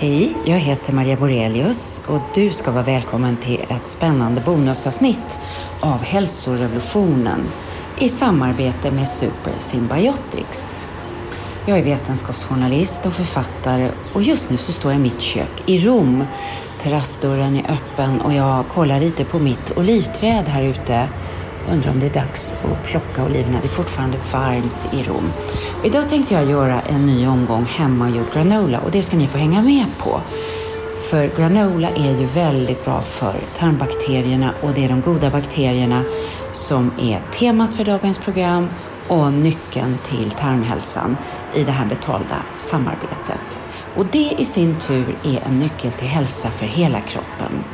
Hej, jag heter Maria Borelius och du ska vara välkommen till ett spännande bonusavsnitt av Hälsorevolutionen i samarbete med Super Symbiotics. Jag är vetenskapsjournalist och författare och just nu så står jag i mitt kök i Rom. Terrassdörren är öppen och jag kollar lite på mitt olivträd här ute Undrar om det är dags att plocka oliverna. Det är fortfarande varmt i Rom. Idag tänkte jag göra en ny omgång hemmagjord granola och det ska ni få hänga med på. För granola är ju väldigt bra för tarmbakterierna och det är de goda bakterierna som är temat för dagens program och nyckeln till tarmhälsan i det här betalda samarbetet. Och det i sin tur är en nyckel till hälsa för hela kroppen.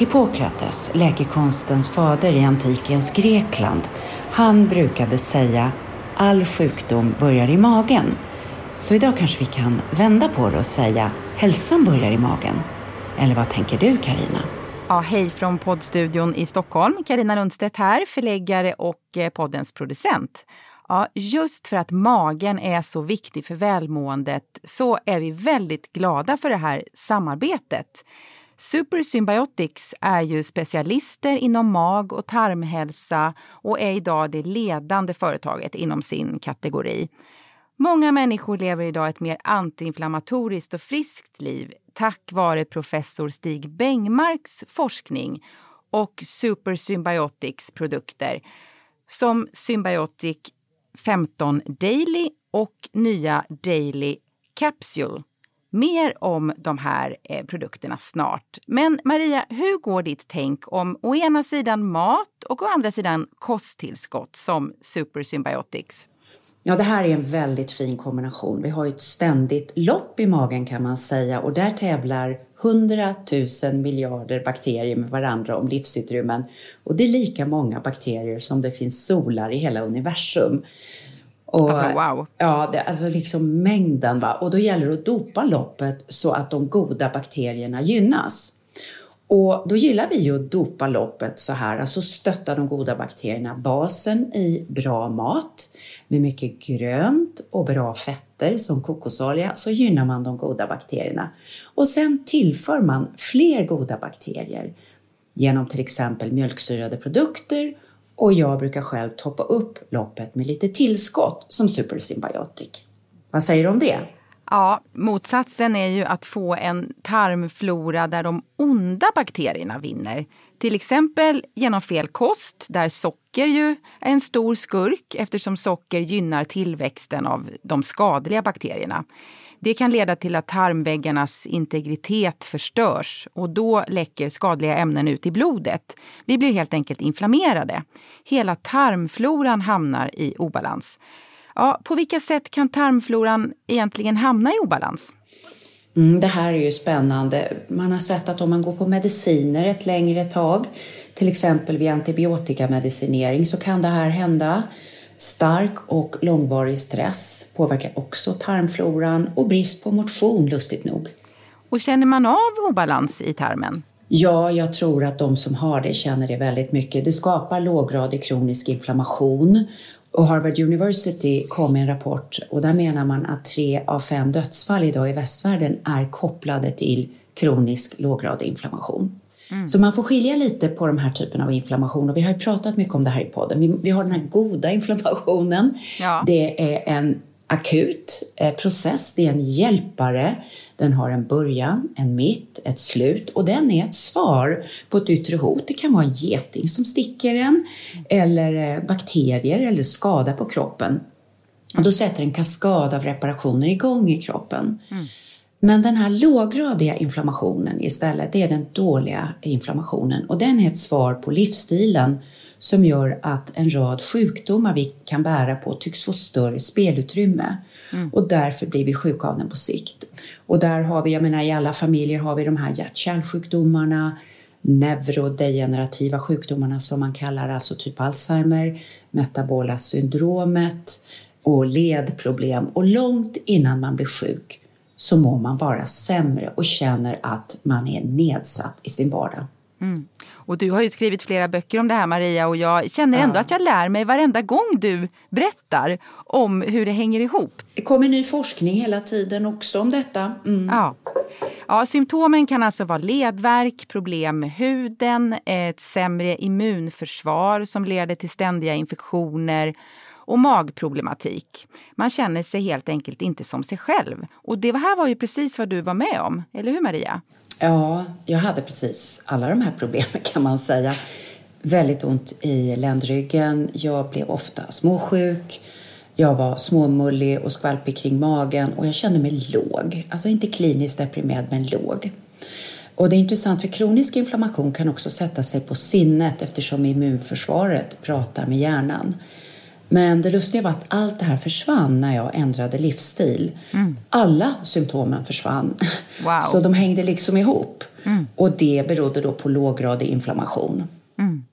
Hippokrates, läkekonstens fader i antikens Grekland, han brukade säga all sjukdom börjar i magen. Så idag kanske vi kan vända på det och säga hälsan börjar i magen. Eller vad tänker du Karina? Ja, hej från poddstudion i Stockholm. Karina Lundstedt här, förläggare och eh, poddens producent. Ja, just för att magen är så viktig för välmåendet så är vi väldigt glada för det här samarbetet. Super Symbiotics är ju specialister inom mag och tarmhälsa och är idag det ledande företaget inom sin kategori. Många människor lever idag ett mer antiinflammatoriskt och friskt liv tack vare professor Stig Bengmarks forskning och Super Symbiotics produkter som Symbiotic 15 Daily och nya Daily Capsule. Mer om de här eh, produkterna snart. Men Maria, hur går ditt tänk om å ena sidan mat och å andra sidan kosttillskott som Super Symbiotics? Ja, det här är en väldigt fin kombination. Vi har ju ett ständigt lopp i magen kan man säga och där tävlar 100 000 miljarder bakterier med varandra om livsutrymmen. Och det är lika många bakterier som det finns solar i hela universum. Och, alltså wow. Ja, det, alltså liksom mängden. Va? Och då gäller det att dopa loppet så att de goda bakterierna gynnas. Och då gillar vi ju att dopa loppet så här, alltså stötta de goda bakterierna. Basen i bra mat med mycket grönt och bra fetter som kokosolja så gynnar man de goda bakterierna. Och sen tillför man fler goda bakterier genom till exempel mjölksyrade produkter och jag brukar själv toppa upp loppet med lite tillskott som Super Symbiotic. Vad säger du om det? Ja, motsatsen är ju att få en tarmflora där de onda bakterierna vinner. Till exempel genom fel kost, där socker ju är en stor skurk eftersom socker gynnar tillväxten av de skadliga bakterierna. Det kan leda till att tarmväggarnas integritet förstörs och då läcker skadliga ämnen ut i blodet. Vi blir helt enkelt inflammerade. Hela tarmfloran hamnar i obalans. Ja, på vilka sätt kan tarmfloran egentligen hamna i obalans? Mm, det här är ju spännande. Man har sett att om man går på mediciner ett längre tag, till exempel vid antibiotikamedicinering, så kan det här hända. Stark och långvarig stress påverkar också tarmfloran och brist på motion, lustigt nog. Och känner man av obalans i tarmen? Ja, jag tror att de som har det känner det väldigt mycket. Det skapar låggradig kronisk inflammation och Harvard University kom med en rapport och där menar man att tre av fem dödsfall idag i västvärlden är kopplade till kronisk låggradig inflammation. Mm. Så man får skilja lite på de här typerna av inflammation och vi har ju pratat mycket om det här i podden. Vi, vi har den här goda inflammationen. Ja. Det är en akut eh, process, det är en hjälpare. Den har en början, en mitt, ett slut och den är ett svar på ett yttre hot. Det kan vara en geting som sticker en eller eh, bakterier eller skada på kroppen. Och då sätter en kaskad av reparationer igång i kroppen. Mm. Men den här låggradiga inflammationen istället, det är den dåliga inflammationen och den är ett svar på livsstilen som gör att en rad sjukdomar vi kan bära på tycks få större spelutrymme. Mm. Och därför blir vi sjuka av den på sikt. Och där har vi, jag menar i alla familjer har vi de här hjärt-kärlsjukdomarna, neurodegenerativa sjukdomarna som man kallar, alltså typ Alzheimer, metabola syndromet och ledproblem. Och långt innan man blir sjuk så mår man bara sämre och känner att man är nedsatt i sin vardag. Mm. Och du har ju skrivit flera böcker om det här Maria och jag känner ändå ja. att jag lär mig varenda gång du berättar om hur det hänger ihop. Det kommer ny forskning hela tiden också om detta. Mm. Ja. Ja, symptomen kan alltså vara ledvärk, problem med huden, ett sämre immunförsvar som leder till ständiga infektioner och magproblematik. Man känner sig helt enkelt inte som sig själv. Och det här var ju precis vad du var med om, eller hur Maria? Ja, jag hade precis alla de här problemen kan man säga. Väldigt ont i ländryggen, jag blev ofta småsjuk, jag var småmullig och skvalpig kring magen och jag kände mig låg. Alltså inte kliniskt deprimerad, men låg. Och det är intressant för kronisk inflammation kan också sätta sig på sinnet eftersom immunförsvaret pratar med hjärnan. Men det lustiga var att allt det här försvann när jag ändrade livsstil. Mm. Alla symptomen försvann. Wow. Så de hängde liksom ihop. Mm. Och det berodde då på låggradig inflammation. Mm.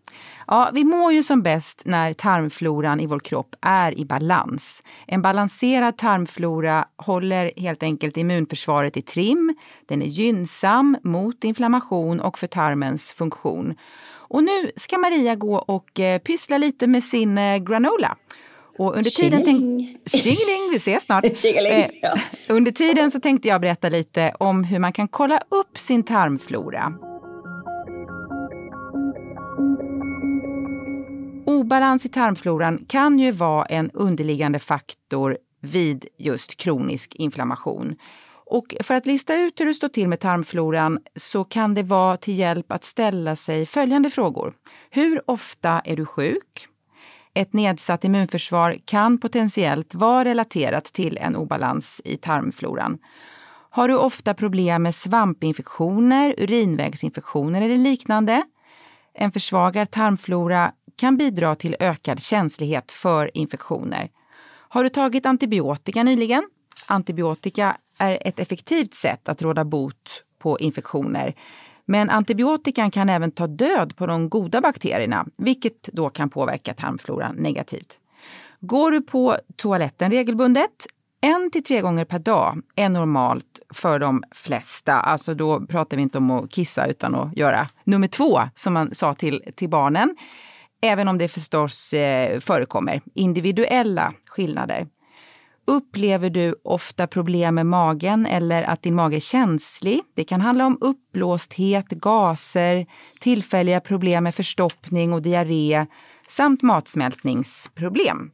Ja, vi mår ju som bäst när tarmfloran i vår kropp är i balans. En balanserad tarmflora håller helt enkelt immunförsvaret i trim. Den är gynnsam mot inflammation och för tarmens funktion. Och nu ska Maria gå och eh, pyssla lite med sin eh, granola. Och under tiden tänk... Tjingeling, vi ses snart. eh. Under tiden så tänkte jag berätta lite om hur man kan kolla upp sin tarmflora. Obalans i tarmfloran kan ju vara en underliggande faktor vid just kronisk inflammation. Och för att lista ut hur det står till med tarmfloran så kan det vara till hjälp att ställa sig följande frågor. Hur ofta är du sjuk? Ett nedsatt immunförsvar kan potentiellt vara relaterat till en obalans i tarmfloran. Har du ofta problem med svampinfektioner, urinvägsinfektioner eller liknande? En försvagad tarmflora kan bidra till ökad känslighet för infektioner. Har du tagit antibiotika nyligen? Antibiotika är ett effektivt sätt att råda bot på infektioner. Men antibiotikan kan även ta död på de goda bakterierna, vilket då kan påverka tarmfloran negativt. Går du på toaletten regelbundet, en till tre gånger per dag är normalt för de flesta. Alltså då pratar vi inte om att kissa utan att göra nummer två, som man sa till, till barnen. Även om det förstås eh, förekommer individuella skillnader. Upplever du ofta problem med magen eller att din mage är känslig? Det kan handla om uppblåsthet, gaser, tillfälliga problem med förstoppning och diarré samt matsmältningsproblem.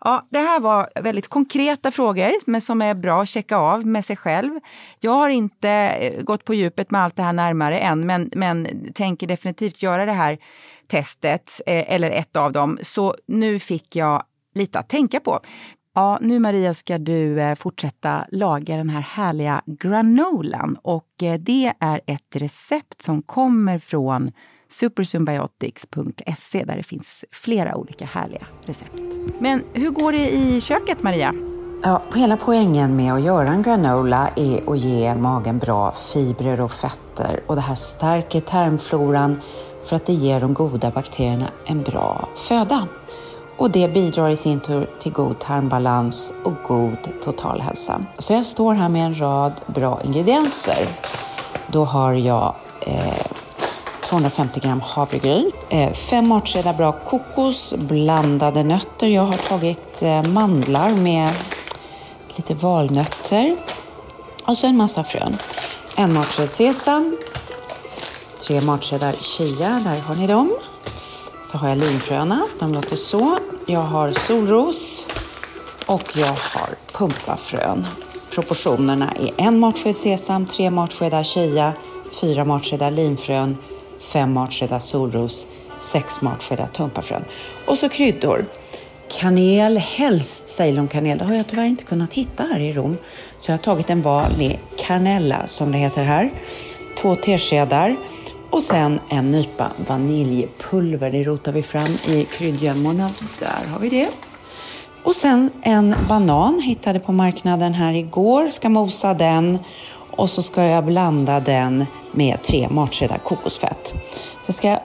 Ja, det här var väldigt konkreta frågor, men som är bra att checka av med sig själv. Jag har inte eh, gått på djupet med allt det här närmare än, men, men tänker definitivt göra det här testet, eh, eller ett av dem. Så nu fick jag lite att tänka på. Ja, nu Maria ska du eh, fortsätta laga den här härliga granolan och eh, det är ett recept som kommer från supersymbiotics.se där det finns flera olika härliga recept. Men hur går det i köket Maria? Ja, hela poängen med att göra en granola är att ge magen bra fibrer och fetter och det här stärker tarmfloran för att det ger de goda bakterierna en bra föda. Och det bidrar i sin tur till god tarmbalans och god totalhälsa. Så jag står här med en rad bra ingredienser. Då har jag eh, 250 gram havregryn, eh, fem matskedar bra kokos, blandade nötter. Jag har tagit eh, mandlar med lite valnötter och så en massa frön. En matsked sesam, tre matskedar chia, där har ni dem. Så har jag linfröna, de låter så. Jag har solros och jag har pumpafrön. Proportionerna är en matsked sesam, tre matskedar chia, fyra matskedar linfrön, fem matskedar solros, sex matskedar pumpafrön. Och så kryddor. Kanel, helst ceylonkanel. Det har jag tyvärr inte kunnat hitta här i Rom. Så jag har tagit en vanlig canella som det heter här. Två teskedar och sen en nypa vaniljpulver. Det rotar vi fram i kryddgömmorna. Där har vi det. Och sen en banan hittade på marknaden här igår. Ska mosa den och så ska jag blanda den med tre matskedar kokosfett. Så ska jag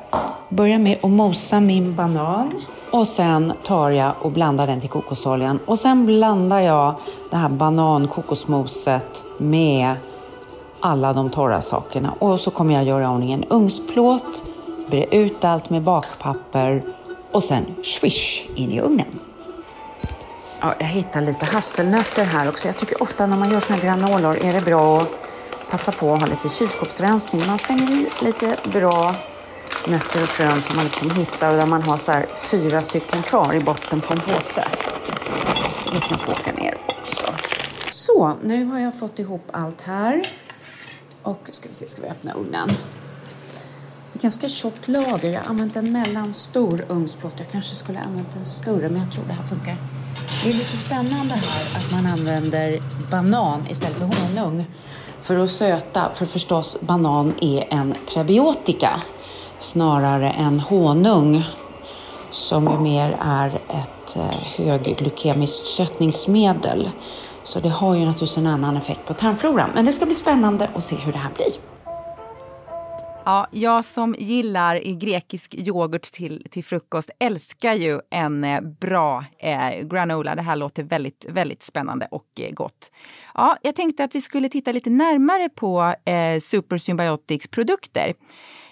börja med att mosa min banan och sen tar jag och blandar den till kokosoljan och sen blandar jag det här banankokosmoset med alla de torra sakerna och så kommer jag göra ordning en ugnsplåt, bre ut allt med bakpapper och sen swish in i ugnen. Ja, jag hittar lite hasselnötter här också. Jag tycker ofta när man gör såna här granolor är det bra att passa på att ha lite kylskåpsrensning. Man slänger i lite bra nötter och frön som man liksom hittar och där man har så här fyra stycken kvar i botten på en påse. Det kan få åka ner också. Så, nu har jag fått ihop allt här. Och ska vi se, ska vi öppna ugnen? ganska tjockt lager. Jag har använt en mellanstor ugnsplåt. Jag kanske skulle ha använt en större, men jag tror det här funkar. Det är lite spännande här att man använder banan istället för honung för att söta. För förstås, banan är en prebiotika snarare än honung som ju mer är ett eh, högglykemiskt sötningsmedel. Så det har ju naturligtvis en annan effekt på tarmfloran. Men det ska bli spännande att se hur det här blir. Ja, jag som gillar grekisk yoghurt till, till frukost älskar ju en eh, bra eh, granola. Det här låter väldigt, väldigt spännande och eh, gott. Ja, jag tänkte att vi skulle titta lite närmare på eh, Super Symbiotics produkter.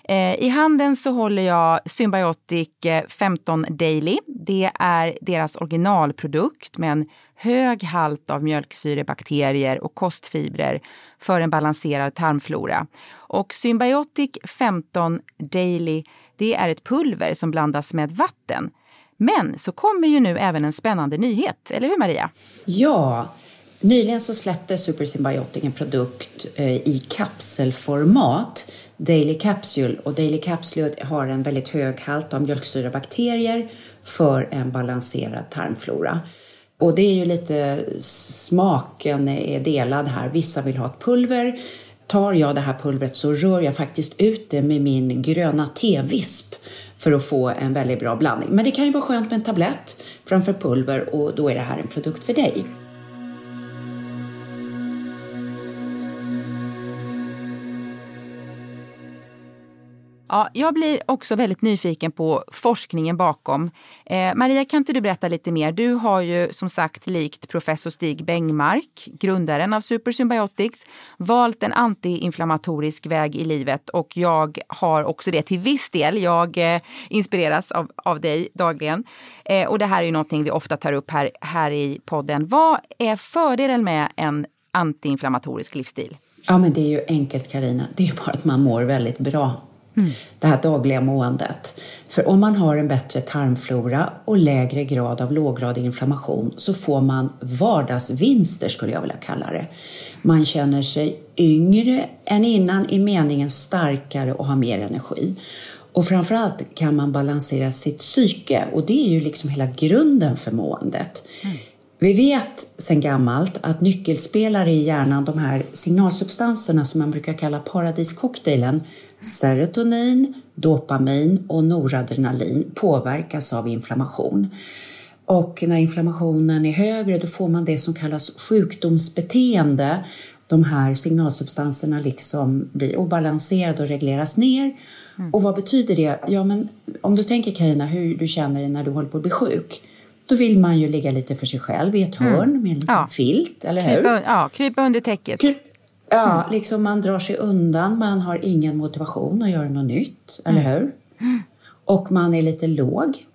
Eh, I handen så håller jag Symbiotic eh, 15 Daily. Det är deras originalprodukt med en hög halt av mjölksyrebakterier och kostfibrer för en balanserad tarmflora. Och Symbiotic 15 Daily, det är ett pulver som blandas med vatten. Men så kommer ju nu även en spännande nyhet, eller hur Maria? Ja, nyligen så släppte Super Symbiotic en produkt eh, i kapselformat Daily Capsule och Daily Capsule har en väldigt hög halt av mjölksyrebakterier för en balanserad tarmflora. Och det är ju lite smaken är delad här. Vissa vill ha ett pulver. Tar jag det här pulvret så rör jag faktiskt ut det med min gröna tevisp för att få en väldigt bra blandning. Men det kan ju vara skönt med en tablett framför pulver och då är det här en produkt för dig. Ja, jag blir också väldigt nyfiken på forskningen bakom. Eh, Maria, kan inte du berätta lite mer? Du har ju som sagt likt professor Stig Bengmark, grundaren av Supersymbiotics, valt en antiinflammatorisk väg i livet och jag har också det till viss del. Jag eh, inspireras av, av dig dagligen. Eh, och det här är ju någonting vi ofta tar upp här, här i podden. Vad är fördelen med en antiinflammatorisk livsstil? Ja, men det är ju enkelt Karina. Det är bara att man mår väldigt bra Mm. Det här dagliga måendet. För om man har en bättre tarmflora och lägre grad av låggradig inflammation så får man vardagsvinster skulle jag vilja kalla det. Man känner sig yngre än innan i meningen starkare och har mer energi. Och framförallt kan man balansera sitt psyke och det är ju liksom hela grunden för måendet. Mm. Vi vet sedan gammalt att nyckelspelare i hjärnan, de här signalsubstanserna som man brukar kalla paradiscocktailen, serotonin, dopamin och noradrenalin påverkas av inflammation. Och när inflammationen är högre då får man det som kallas sjukdomsbeteende. De här signalsubstanserna liksom blir obalanserade och regleras ner. Mm. Och vad betyder det? Ja, men om du tänker Karina hur du känner dig när du håller på att bli sjuk. Då vill man ju ligga lite för sig själv i ett mm. hörn med en liten ja. filt, eller hur? Krypa, ja, krypa under täcket. Kry ja, mm. liksom man drar sig undan, man har ingen motivation att göra något nytt, eller mm. hur? Och man är lite låg.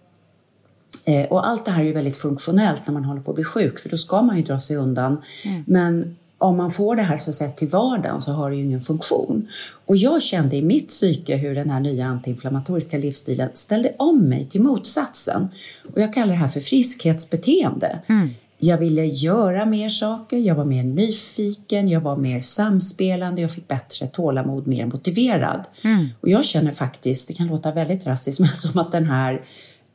Eh, och allt det här är ju väldigt funktionellt när man håller på att bli sjuk, för då ska man ju dra sig undan. Mm. Men om man får det här så sett till vardagen så har det ju ingen funktion. Och jag kände i mitt psyke hur den här nya antiinflammatoriska livsstilen ställde om mig till motsatsen. Och jag kallar det här för friskhetsbeteende. Mm. Jag ville göra mer saker, jag var mer nyfiken, jag var mer samspelande, jag fick bättre tålamod, mer motiverad. Mm. Och jag känner faktiskt, det kan låta väldigt drastiskt, men som att den här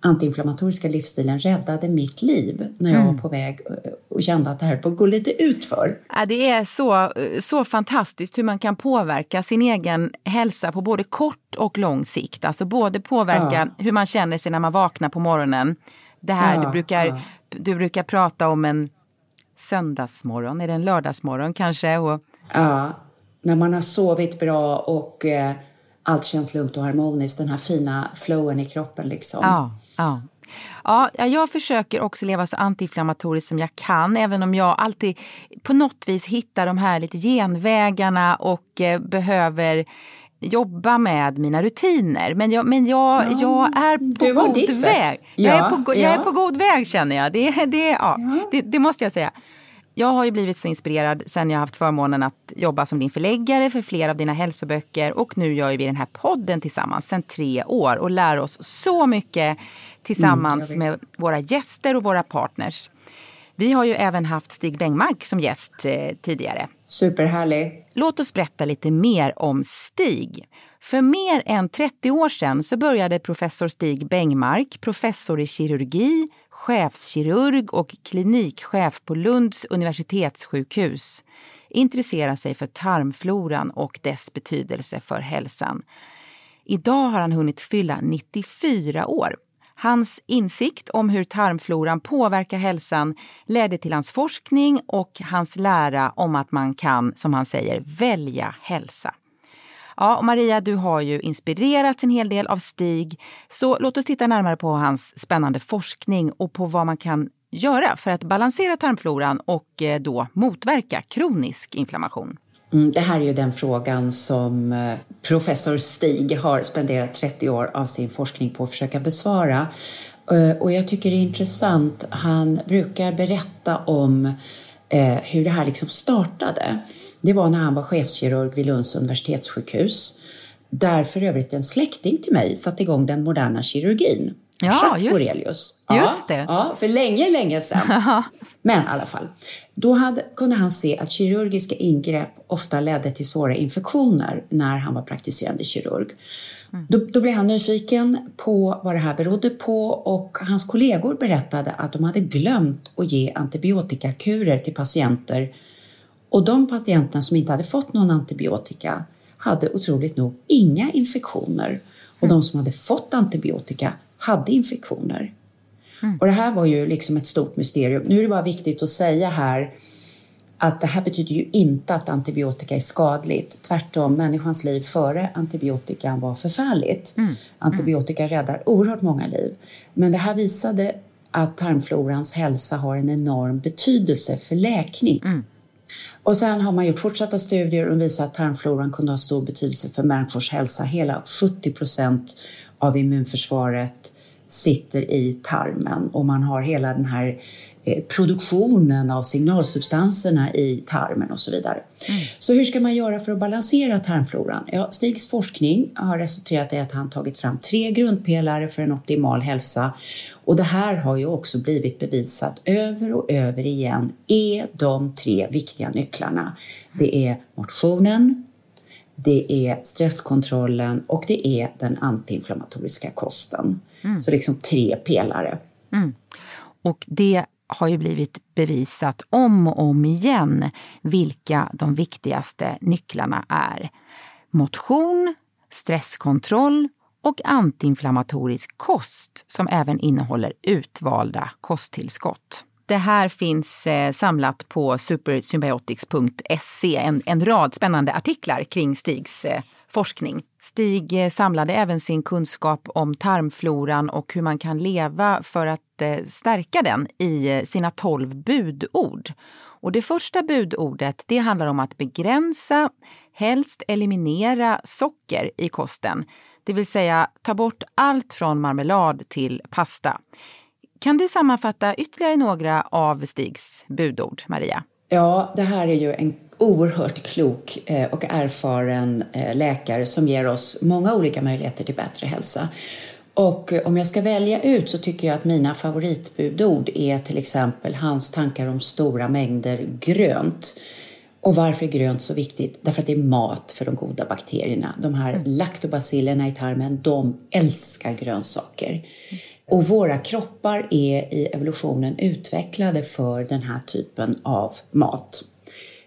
antiinflammatoriska livsstilen räddade mitt liv när jag mm. var på väg eh, och kände att det här på att gå lite utför. Ja, det är så, så fantastiskt hur man kan påverka sin egen hälsa på både kort och lång sikt. Alltså både påverka ja. hur man känner sig när man vaknar på morgonen. Det här ja, du, brukar, ja. Du brukar prata om en söndagsmorgon, är det en lördagsmorgon kanske? Och... Ja, när man har sovit bra och eh, allt känns lugnt och harmoniskt, den här fina flowen i kroppen liksom. Ja, ja. Ja, jag försöker också leva så antiinflammatoriskt som jag kan, även om jag alltid på något vis hittar de här lite genvägarna och eh, behöver jobba med mina rutiner. Men jag, men jag, ja, jag är på god väg. Sätt. Jag, är på, jag är på god väg känner jag. Det, det, ja, ja. Det, det måste jag säga. jag har ju blivit så inspirerad sen jag haft förmånen att jobba som din förläggare för flera av dina hälsoböcker och nu gör vi den här podden tillsammans sen tre år och lär oss så mycket tillsammans mm, med våra gäster och våra partners. Vi har ju även haft Stig Bengmark som gäst eh, tidigare. Superhärlig. Låt oss berätta lite mer om Stig. För mer än 30 år sedan så började professor Stig Bengmark, professor i kirurgi, chefskirurg och klinikchef på Lunds universitetssjukhus, intressera sig för tarmfloran och dess betydelse för hälsan. Idag har han hunnit fylla 94 år Hans insikt om hur tarmfloran påverkar hälsan ledde till hans forskning och hans lära om att man kan, som han säger, välja hälsa. Ja, Maria, du har ju inspirerats en hel del av Stig, så låt oss titta närmare på hans spännande forskning och på vad man kan göra för att balansera tarmfloran och eh, då motverka kronisk inflammation. Mm, det här är ju den frågan som eh, professor Stig har spenderat 30 år av sin forskning på att försöka besvara. Eh, och jag tycker det är intressant, han brukar berätta om eh, hur det här liksom startade. Det var när han var chefskirurg vid Lunds universitetssjukhus där för övrigt en släkting till mig satte igång den moderna kirurgin. Ja, Jacques just, Borelius. Ja, just det. Ja, för länge, länge sedan. Men i alla fall, då hade, kunde han se att kirurgiska ingrepp ofta ledde till svåra infektioner när han var praktiserande kirurg. Mm. Då, då, blev han nyfiken på vad det här berodde på och hans kollegor berättade att de hade glömt att ge antibiotikakurer till patienter och de patienter som inte hade fått någon antibiotika hade otroligt nog inga infektioner och mm. de som hade fått antibiotika hade infektioner. Mm. Och det här var ju liksom ett stort mysterium. Nu är det bara viktigt att säga här att det här betyder ju inte att antibiotika är skadligt. Tvärtom, människans liv före antibiotikan var förfärligt. Mm. Antibiotika räddar oerhört många liv. Men det här visade att tarmflorans hälsa har en enorm betydelse för läkning. Mm. Och sen har man gjort fortsatta studier och visar att tarmfloran kunde ha stor betydelse för människors hälsa. Hela 70 procent av immunförsvaret sitter i tarmen och man har hela den här eh, produktionen av signalsubstanserna i tarmen och så vidare. Mm. Så hur ska man göra för att balansera tarmfloran? Ja, Stigs forskning har resulterat i att han tagit fram tre grundpelare för en optimal hälsa och det här har ju också blivit bevisat över och över igen är de tre viktiga nycklarna. Det är motionen, det är stresskontrollen och det är den antiinflammatoriska kosten. Mm. Så liksom tre pelare. Mm. Och det har ju blivit bevisat om och om igen vilka de viktigaste nycklarna är. Motion, stresskontroll och antiinflammatorisk kost som även innehåller utvalda kosttillskott. Det här finns eh, samlat på supersymbiotics.se, en, en rad spännande artiklar kring Stigs eh, forskning. Stig eh, samlade även sin kunskap om tarmfloran och hur man kan leva för att eh, stärka den i eh, sina tolv budord. Och det första budordet det handlar om att begränsa, helst eliminera socker i kosten. Det vill säga ta bort allt från marmelad till pasta. Kan du sammanfatta ytterligare några av Stigs budord, Maria? Ja, det här är ju en oerhört klok eh, och erfaren eh, läkare som ger oss många olika möjligheter till bättre hälsa. Och eh, om jag ska välja ut så tycker jag att mina favoritbudord är till exempel hans tankar om stora mängder grönt. Och varför är grönt så viktigt? Därför att det är mat för de goda bakterierna. De här mm. laktobacillerna i tarmen, de älskar grönsaker. Och våra kroppar är i evolutionen utvecklade för den här typen av mat.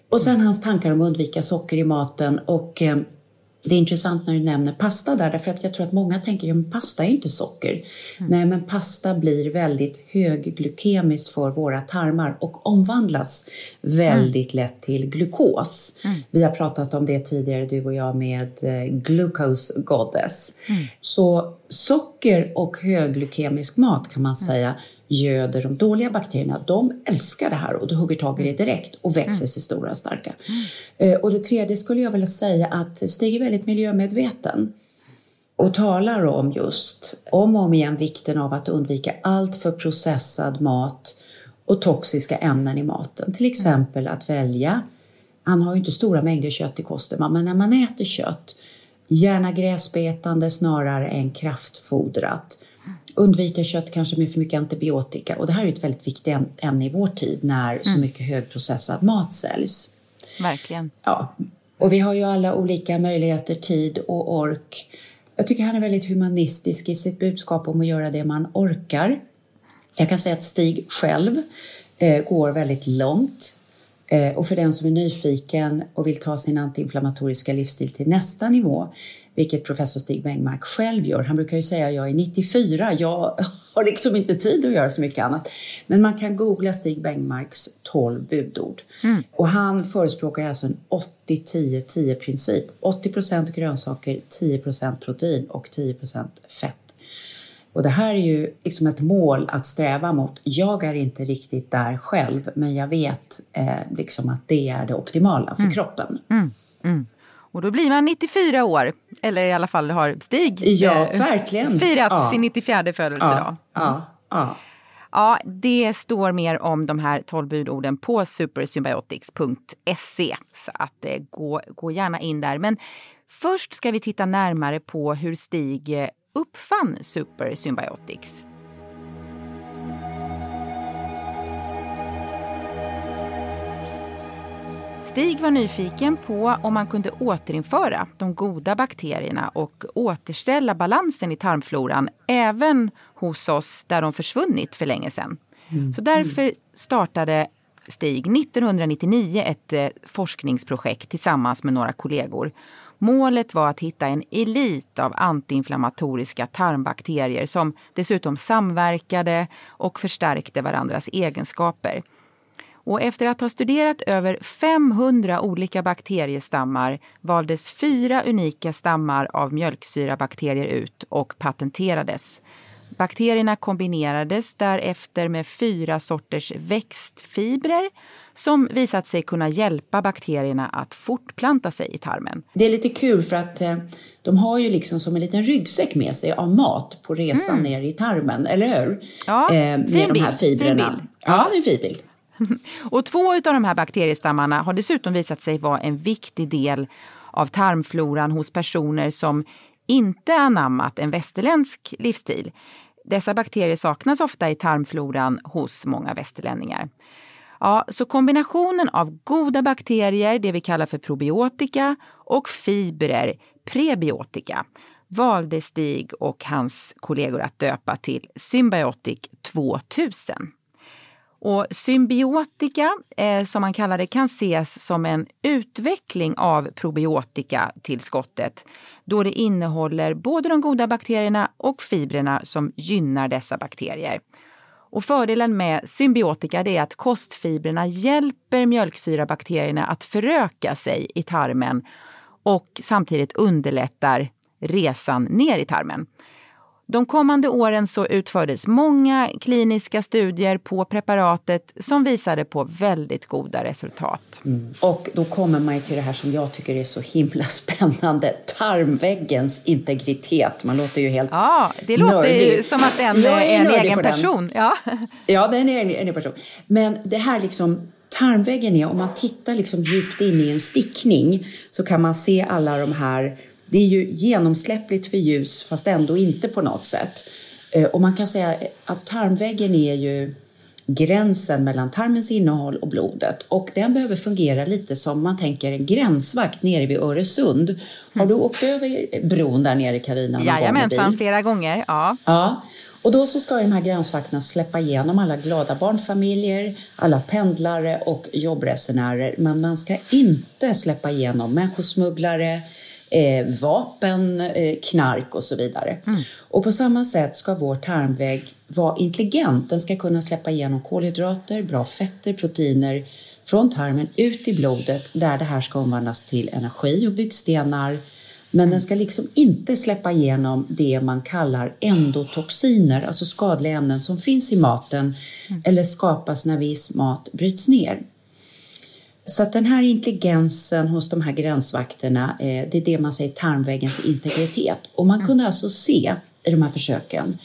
Och sen hans tankar om att undvika socker i maten och eh, det är intressant när du nämner pasta där, därför att jag tror att många tänker att ja, pasta är inte socker. Mm. Nej, men pasta blir väldigt högglykemisk för våra tarmar och omvandlas väldigt mm. lätt till glukos. Mm. Vi har pratat om det tidigare, du och jag, med eh, Glucose Goddess. Mm. Så socker och högglykemisk mat kan man mm. säga göder de dåliga bakterierna, de älskar det här och de hugger tag i det direkt och växer sig stora och starka. Eh, och det tredje skulle jag vilja säga att Stig är väldigt miljömedveten och talar om just om och om igen vikten av att undvika allt för processad mat och toxiska ämnen i maten. Till exempel att välja, han har ju inte stora mängder kött i kosten, men när man äter kött, gärna gräsbetande snarare än kraftfodrat. Undvika kött kanske med för mycket antibiotika och det här är ett väldigt viktigt ämne i vår tid när så mm. mycket högprocessad mat säljs. Verkligen. Ja, och vi har ju alla olika möjligheter, tid och ork. Jag tycker han är väldigt humanistisk i sitt budskap om att göra det man orkar. Jag kan säga att Stig själv eh, går väldigt långt. Eh, och för den som är nyfiken och vill ta sin antiinflammatoriska livsstil till nästa nivå vilket professor Stig Bengmark själv gör. Han brukar ju säga jag är 94, jag har liksom inte tid att göra så mycket annat. Men man kan googla Stig Bengmarks 12 budord. Mm. Och han förespråkar alltså en 80-10-10 princip. 80% grönsaker, 10% protein och 10 fett. Och det här är ju liksom ett mål att sträva mot. Jag är inte riktigt där själv, men jag vet eh, liksom att det är det optimala för mm. kroppen. Mm. Mm. Och då blir man 94 år, eller i alla fall har Stig ja, eh, verkligen. firat ja. sin 94 födelsedag. Ja, ja, ja. det står mer om de här 12 budorden på supersymbiotics.se. Så att eh, gå, gå gärna in där. Men först ska vi titta närmare på hur Stig eh, uppfann Supersymbiotics. Stig var nyfiken på om man kunde återinföra de goda bakterierna och återställa balansen i tarmfloran även hos oss där de försvunnit för länge sedan. Mm. Så därför startade Stig 1999 ett eh, forskningsprojekt tillsammans med några kollegor. Målet var att hitta en elit av antiinflammatoriska tarmbakterier som dessutom samverkade och förstärkte varandras egenskaper. Och efter att ha studerat över 500 olika bakteriestammar valdes fyra unika stammar av mjölksyrabakterier ut och patenterades. Bakterierna kombinerades därefter med fyra sorters växtfibrer som visat sig kunna hjälpa bakterierna att fortplanta sig i tarmen. Det är lite kul för att eh, de har ju liksom som en liten ryggsäck med sig av mat på resan mm. ner i tarmen, eller hur? Ja, eh, med de här fibrerna. Ja, det är en fin bild. Och två av de här bakteriestammarna har dessutom visat sig vara en viktig del av tarmfloran hos personer som inte anammat en västerländsk livsstil. Dessa bakterier saknas ofta i tarmfloran hos många västerlänningar. Ja, så kombinationen av goda bakterier, det vi kallar för probiotika, och fibrer, prebiotika, valde Stig och hans kollegor att döpa till Symbiotic 2000. Och symbiotika, eh, som man kallar det, kan ses som en utveckling av probiotikatillskottet då det innehåller både de goda bakterierna och fibrerna som gynnar dessa bakterier. Och fördelen med symbiotika är att kostfibrerna hjälper mjölksyrabakterierna att föröka sig i tarmen och samtidigt underlättar resan ner i tarmen. De kommande åren så utfördes många kliniska studier på preparatet som visade på väldigt goda resultat. Mm. Och då kommer man till det här som jag tycker är så himla spännande, tarmväggens integritet. Man låter ju helt Ja, det låter nördig. ju som att den är, är en egen person. Ja. ja, den är en egen person. Men det här liksom tarmväggen är, om man tittar liksom djupt in i en stickning så kan man se alla de här det är ju genomsläppligt för ljus fast ändå inte på något sätt. Eh, och man kan säga att tarmväggen är ju gränsen mellan tarmens innehåll och blodet och den behöver fungera lite som man tänker en gränsvakt nere vid Öresund. Har du åkt över bron där nere Carina? Jajamensan, flera gånger. Ja. ja. Och då så ska de här gränsvakterna släppa igenom alla glada barnfamiljer, alla pendlare och jobbresenärer. Men man ska inte släppa igenom människosmugglare, eh, vapen, eh, knark och så vidare. Mm. Och på samma sätt ska vår tarmvägg vara intelligent. Den ska kunna släppa igenom kolhydrater, bra fetter, proteiner från tarmen ut i blodet där det här ska omvandlas till energi och byggstenar. Men den ska liksom inte släppa igenom det man kallar endotoxiner, alltså skadliga ämnen som finns i maten mm. eller skapas när viss mat bryts ner. Så att den här intelligensen hos de här gränsvakterna, eh, det är det man säger tarmväggens integritet. Och man kunde alltså se i de här försöken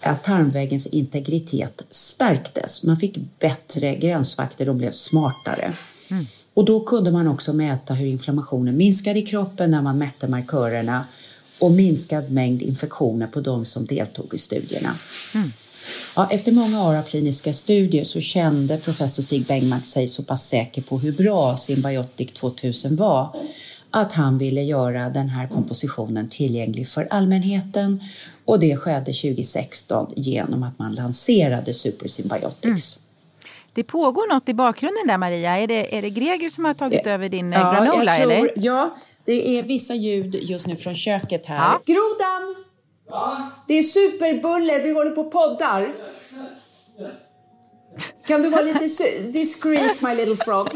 att tarmväggens integritet stärktes. Man fick bättre gränsvakter, de blev smartare. Mm. Och då kunde man också mäta hur inflammationen minskade i kroppen när man mätte markörerna och minskad mängd infektioner på de som deltog i studierna. Mm. Ja, efter många år av kliniska studier så kände professor Stig Bengmark sig så pass säker på hur bra Symbiotic 2000 var att han ville göra den här kompositionen tillgänglig för allmänheten och det skedde 2016 genom att man lanserade Super Symbiotics. Mm. Det pågår något i bakgrunden där Maria. Är det, är det Greger som har tagit det, över din eh, ja, granola? Jag tror, eller? Ja, det är vissa ljud just nu från köket här. Ja. Grodan! Ja? Det är superbuller, vi håller på och poddar. Kan du vara lite discreet my little frog?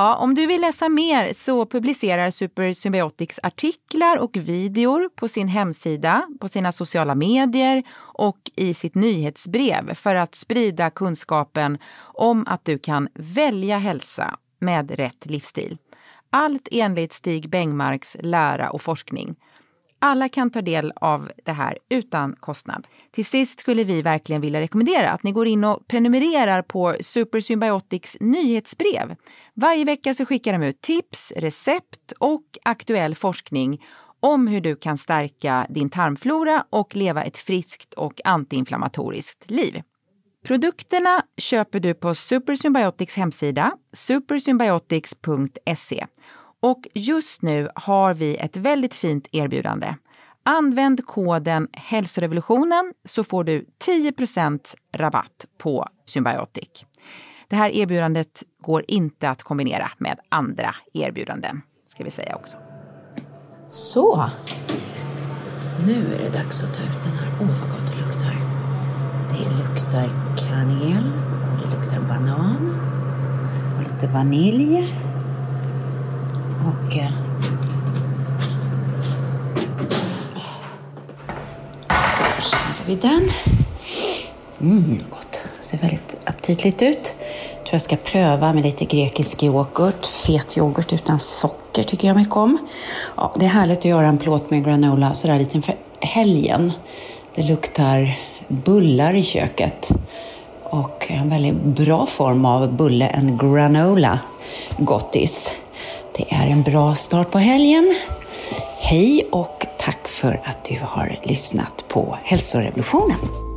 Ja, om du vill läsa mer så publicerar Supersymbiotics artiklar och videor på sin hemsida, på sina sociala medier och i sitt nyhetsbrev för att sprida kunskapen om att du kan välja hälsa med rätt livsstil. Allt enligt Stig Bengmarks lära och forskning. Alla kan ta del av det här utan kostnad. Till sist skulle vi verkligen vilja rekommendera att ni går in och prenumererar på Super Symbiotics nyhetsbrev. Varje vecka så skickar de ut tips, recept och aktuell forskning om hur du kan stärka din tarmflora och leva ett friskt och antiinflammatoriskt liv. Produkterna köper du på Super Symbiotics hemsida, supersymbiotics.se och just nu har vi ett väldigt fint erbjudande. Använd koden hälsorevolutionen så får du 10% rabatt på Symbiotic. Det här erbjudandet går inte att kombinera med andra erbjudanden, ska vi säga också. Så. Nu är det dags att ta ut den här. Åh, oh, vad gott det luktar. Det luktar kanel och det luktar banan och lite vanilj och eh, då vi den. Mm, gott. Ser väldigt aptitligt ut. Jag tror jag ska pröva med lite grekisk yoghurt. Fet yoghurt utan socker tycker jag mycket om. Ja, det är härligt att göra en plåt med granola sådär lite inför helgen. Det luktar bullar i köket och en väldigt bra form av bulle, en granola gottis. Det är en bra start på helgen. Hej och tack för att du har lyssnat på Hälsorevolutionen.